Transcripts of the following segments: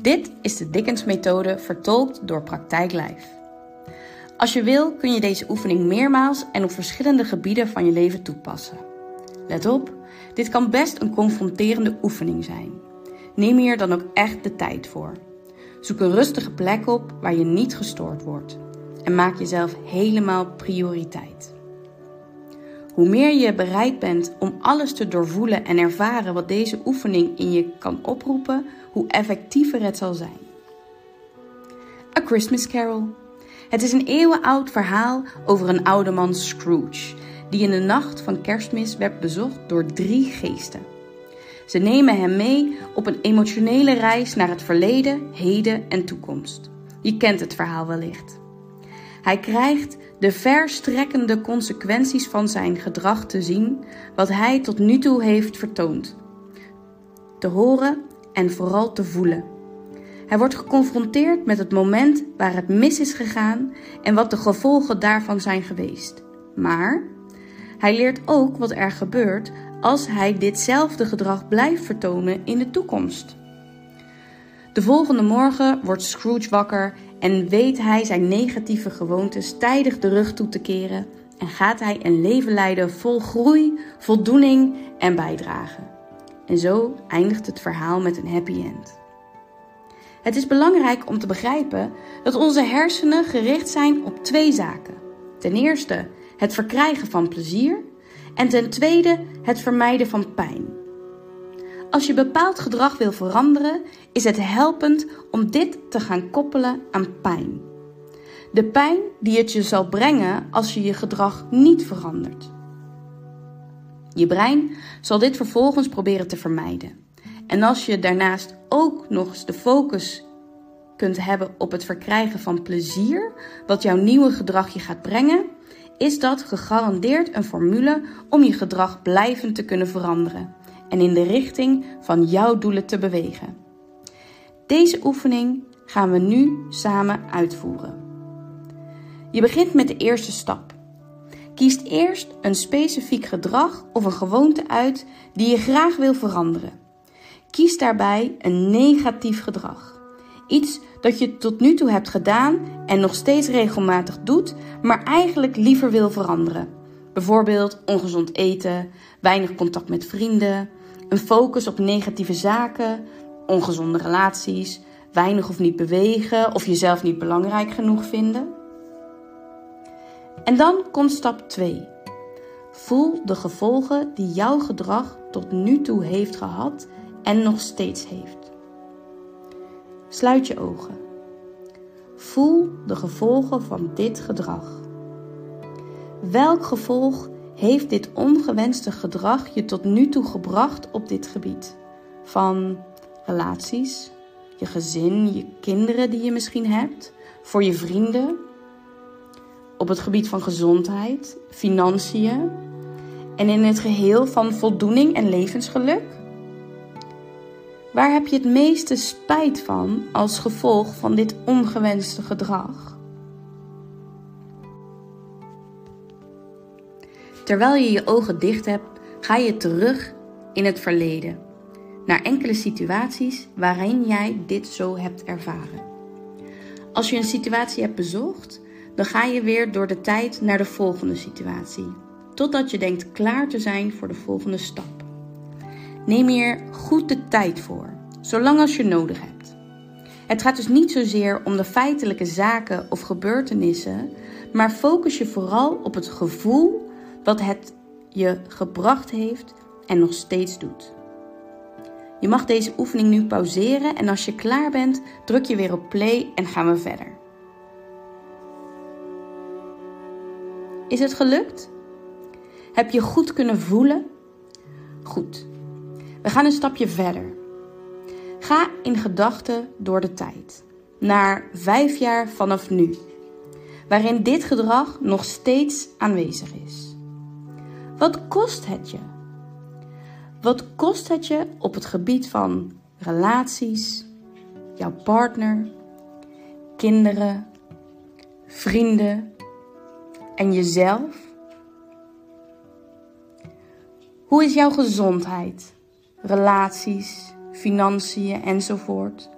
Dit is de Dickens-methode vertolkt door Praktijk Live. Als je wil kun je deze oefening meermaals en op verschillende gebieden van je leven toepassen. Let op, dit kan best een confronterende oefening zijn. Neem hier dan ook echt de tijd voor. Zoek een rustige plek op waar je niet gestoord wordt en maak jezelf helemaal prioriteit. Hoe meer je bereid bent om alles te doorvoelen en ervaren wat deze oefening in je kan oproepen, hoe effectiever het zal zijn. A Christmas Carol. Het is een eeuwenoud verhaal over een oude man Scrooge, die in de nacht van kerstmis werd bezocht door drie geesten. Ze nemen hem mee op een emotionele reis naar het verleden, heden en toekomst. Je kent het verhaal wellicht. Hij krijgt de verstrekkende consequenties van zijn gedrag te zien, wat hij tot nu toe heeft vertoond, te horen en vooral te voelen. Hij wordt geconfronteerd met het moment waar het mis is gegaan en wat de gevolgen daarvan zijn geweest. Maar hij leert ook wat er gebeurt als hij ditzelfde gedrag blijft vertonen in de toekomst. De volgende morgen wordt Scrooge wakker en weet hij zijn negatieve gewoontes tijdig de rug toe te keren en gaat hij een leven leiden vol groei, voldoening en bijdrage. En zo eindigt het verhaal met een happy end. Het is belangrijk om te begrijpen dat onze hersenen gericht zijn op twee zaken. Ten eerste het verkrijgen van plezier en ten tweede het vermijden van pijn. Als je bepaald gedrag wil veranderen, is het helpend om dit te gaan koppelen aan pijn. De pijn die het je zal brengen als je je gedrag niet verandert. Je brein zal dit vervolgens proberen te vermijden. En als je daarnaast ook nog eens de focus kunt hebben op het verkrijgen van plezier, wat jouw nieuwe gedrag je gaat brengen, is dat gegarandeerd een formule om je gedrag blijvend te kunnen veranderen en in de richting van jouw doelen te bewegen. Deze oefening gaan we nu samen uitvoeren. Je begint met de eerste stap. Kies eerst een specifiek gedrag of een gewoonte uit die je graag wil veranderen. Kies daarbij een negatief gedrag. Iets dat je tot nu toe hebt gedaan en nog steeds regelmatig doet, maar eigenlijk liever wil veranderen. Bijvoorbeeld ongezond eten, weinig contact met vrienden, een focus op negatieve zaken, ongezonde relaties, weinig of niet bewegen of jezelf niet belangrijk genoeg vinden. En dan komt stap 2. Voel de gevolgen die jouw gedrag tot nu toe heeft gehad en nog steeds heeft. Sluit je ogen. Voel de gevolgen van dit gedrag. Welk gevolg heeft dit ongewenste gedrag je tot nu toe gebracht op dit gebied? Van relaties, je gezin, je kinderen die je misschien hebt, voor je vrienden, op het gebied van gezondheid, financiën en in het geheel van voldoening en levensgeluk? Waar heb je het meeste spijt van als gevolg van dit ongewenste gedrag? Terwijl je je ogen dicht hebt, ga je terug in het verleden, naar enkele situaties waarin jij dit zo hebt ervaren. Als je een situatie hebt bezocht, dan ga je weer door de tijd naar de volgende situatie, totdat je denkt klaar te zijn voor de volgende stap. Neem hier goed de tijd voor, zolang als je nodig hebt. Het gaat dus niet zozeer om de feitelijke zaken of gebeurtenissen, maar focus je vooral op het gevoel wat het je gebracht heeft en nog steeds doet. Je mag deze oefening nu pauzeren en als je klaar bent, druk je weer op play en gaan we verder. Is het gelukt? Heb je goed kunnen voelen? Goed. We gaan een stapje verder. Ga in gedachten door de tijd, naar vijf jaar vanaf nu, waarin dit gedrag nog steeds aanwezig is. Wat kost het je? Wat kost het je op het gebied van relaties, jouw partner, kinderen, vrienden en jezelf? Hoe is jouw gezondheid, relaties, financiën enzovoort?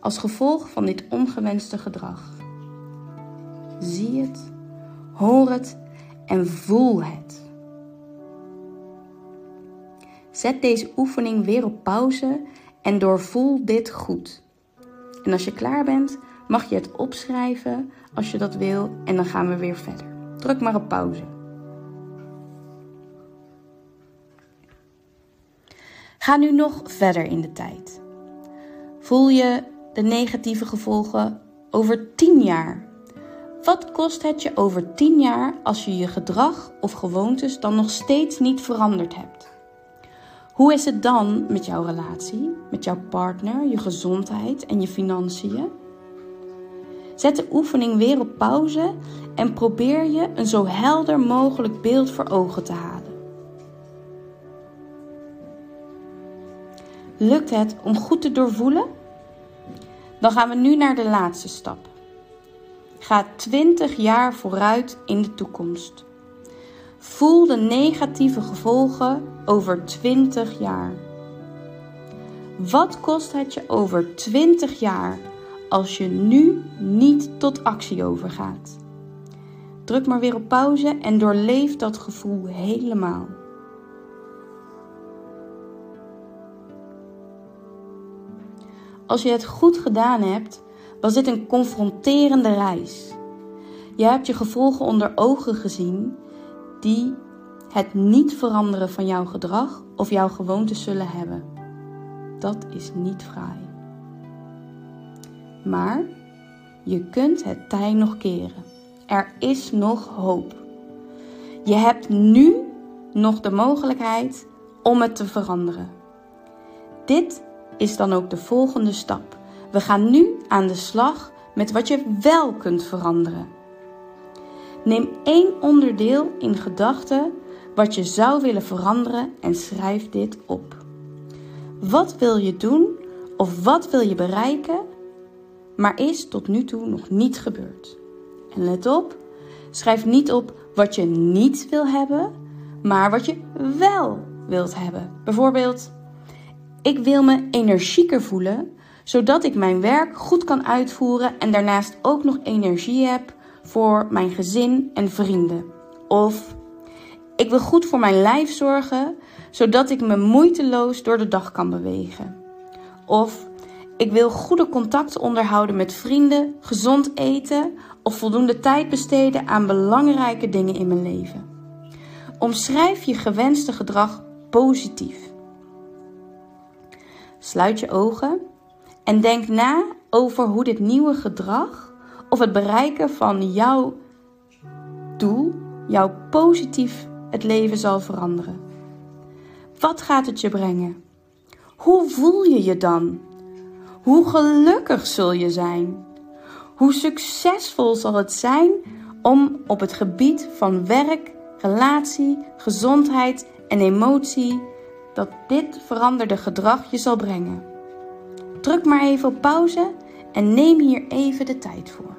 als gevolg van dit ongewenste gedrag. Zie het, hoor het en voel het. Zet deze oefening weer op pauze en doorvoel dit goed. En als je klaar bent, mag je het opschrijven als je dat wil en dan gaan we weer verder. Druk maar op pauze. Ga nu nog verder in de tijd. Voel je de negatieve gevolgen over 10 jaar? Wat kost het je over 10 jaar als je je gedrag of gewoontes dan nog steeds niet veranderd hebt? Hoe is het dan met jouw relatie, met jouw partner, je gezondheid en je financiën? Zet de oefening weer op pauze en probeer je een zo helder mogelijk beeld voor ogen te halen. Lukt het om goed te doorvoelen? Dan gaan we nu naar de laatste stap. Ga 20 jaar vooruit in de toekomst. Voel de negatieve gevolgen over 20 jaar. Wat kost het je over 20 jaar als je nu niet tot actie overgaat? Druk maar weer op pauze en doorleef dat gevoel helemaal. Als je het goed gedaan hebt, was dit een confronterende reis. Je hebt je gevolgen onder ogen gezien die het niet veranderen van jouw gedrag of jouw gewoontes zullen hebben. Dat is niet fraai. Maar je kunt het tij nog keren. Er is nog hoop. Je hebt nu nog de mogelijkheid om het te veranderen. Dit is dan ook de volgende stap. We gaan nu aan de slag met wat je wel kunt veranderen. Neem één onderdeel in gedachten wat je zou willen veranderen en schrijf dit op. Wat wil je doen of wat wil je bereiken, maar is tot nu toe nog niet gebeurd? En let op, schrijf niet op wat je niet wil hebben, maar wat je wel wilt hebben. Bijvoorbeeld, ik wil me energieker voelen, zodat ik mijn werk goed kan uitvoeren en daarnaast ook nog energie heb voor mijn gezin en vrienden. Of ik wil goed voor mijn lijf zorgen, zodat ik me moeiteloos door de dag kan bewegen. Of ik wil goede contacten onderhouden met vrienden, gezond eten of voldoende tijd besteden aan belangrijke dingen in mijn leven. Omschrijf je gewenste gedrag positief. Sluit je ogen en denk na over hoe dit nieuwe gedrag of het bereiken van jouw doel, jouw positief het leven zal veranderen. Wat gaat het je brengen? Hoe voel je je dan? Hoe gelukkig zul je zijn? Hoe succesvol zal het zijn om op het gebied van werk, relatie, gezondheid en emotie dat dit veranderde gedrag je zal brengen? Druk maar even op pauze en neem hier even de tijd voor.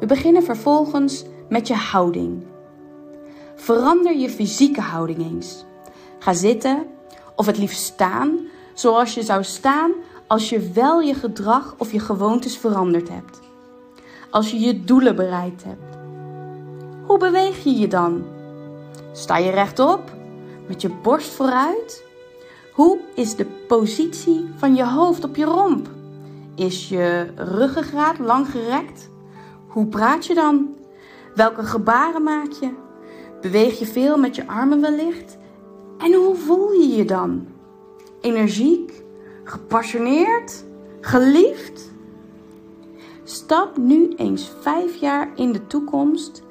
We beginnen vervolgens met je houding. Verander je fysieke houding eens. Ga zitten of het liefst staan zoals je zou staan als je wel je gedrag of je gewoontes veranderd hebt. Als je je doelen bereikt hebt. Hoe beweeg je je dan? Sta je rechtop? Met je borst vooruit? Hoe is de positie van je hoofd op je romp? Is je ruggengraat lang gerekt? Hoe praat je dan? Welke gebaren maak je? Beweeg je veel met je armen wellicht? En hoe voel je je dan? Energiek? Gepassioneerd? Geliefd? Stap nu eens vijf jaar in de toekomst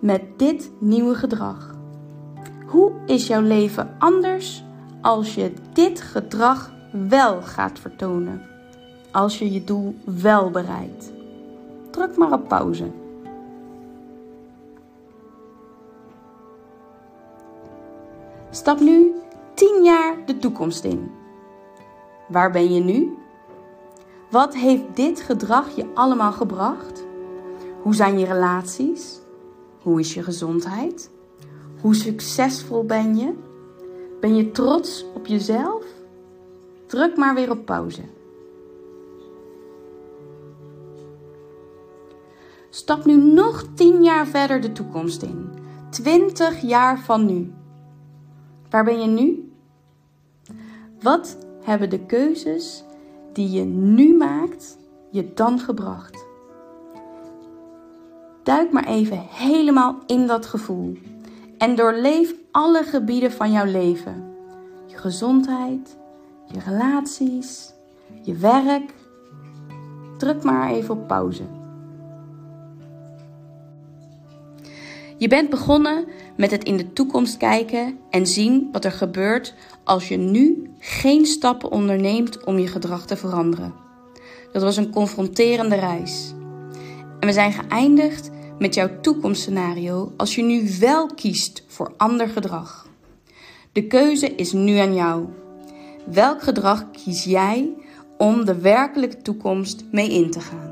met dit nieuwe gedrag. Hoe is jouw leven anders als je dit gedrag wel gaat vertonen? Als je je doel wel bereikt? druk maar op pauze. Stap nu 10 jaar de toekomst in. Waar ben je nu? Wat heeft dit gedrag je allemaal gebracht? Hoe zijn je relaties? Hoe is je gezondheid? Hoe succesvol ben je? Ben je trots op jezelf? Druk maar weer op pauze. Stap nu nog 10 jaar verder de toekomst in. 20 jaar van nu. Waar ben je nu? Wat hebben de keuzes die je nu maakt je dan gebracht? Duik maar even helemaal in dat gevoel en doorleef alle gebieden van jouw leven. Je gezondheid, je relaties, je werk. Druk maar even op pauze. Je bent begonnen met het in de toekomst kijken en zien wat er gebeurt als je nu geen stappen onderneemt om je gedrag te veranderen. Dat was een confronterende reis. En we zijn geëindigd met jouw toekomstscenario als je nu wel kiest voor ander gedrag. De keuze is nu aan jou. Welk gedrag kies jij om de werkelijke toekomst mee in te gaan?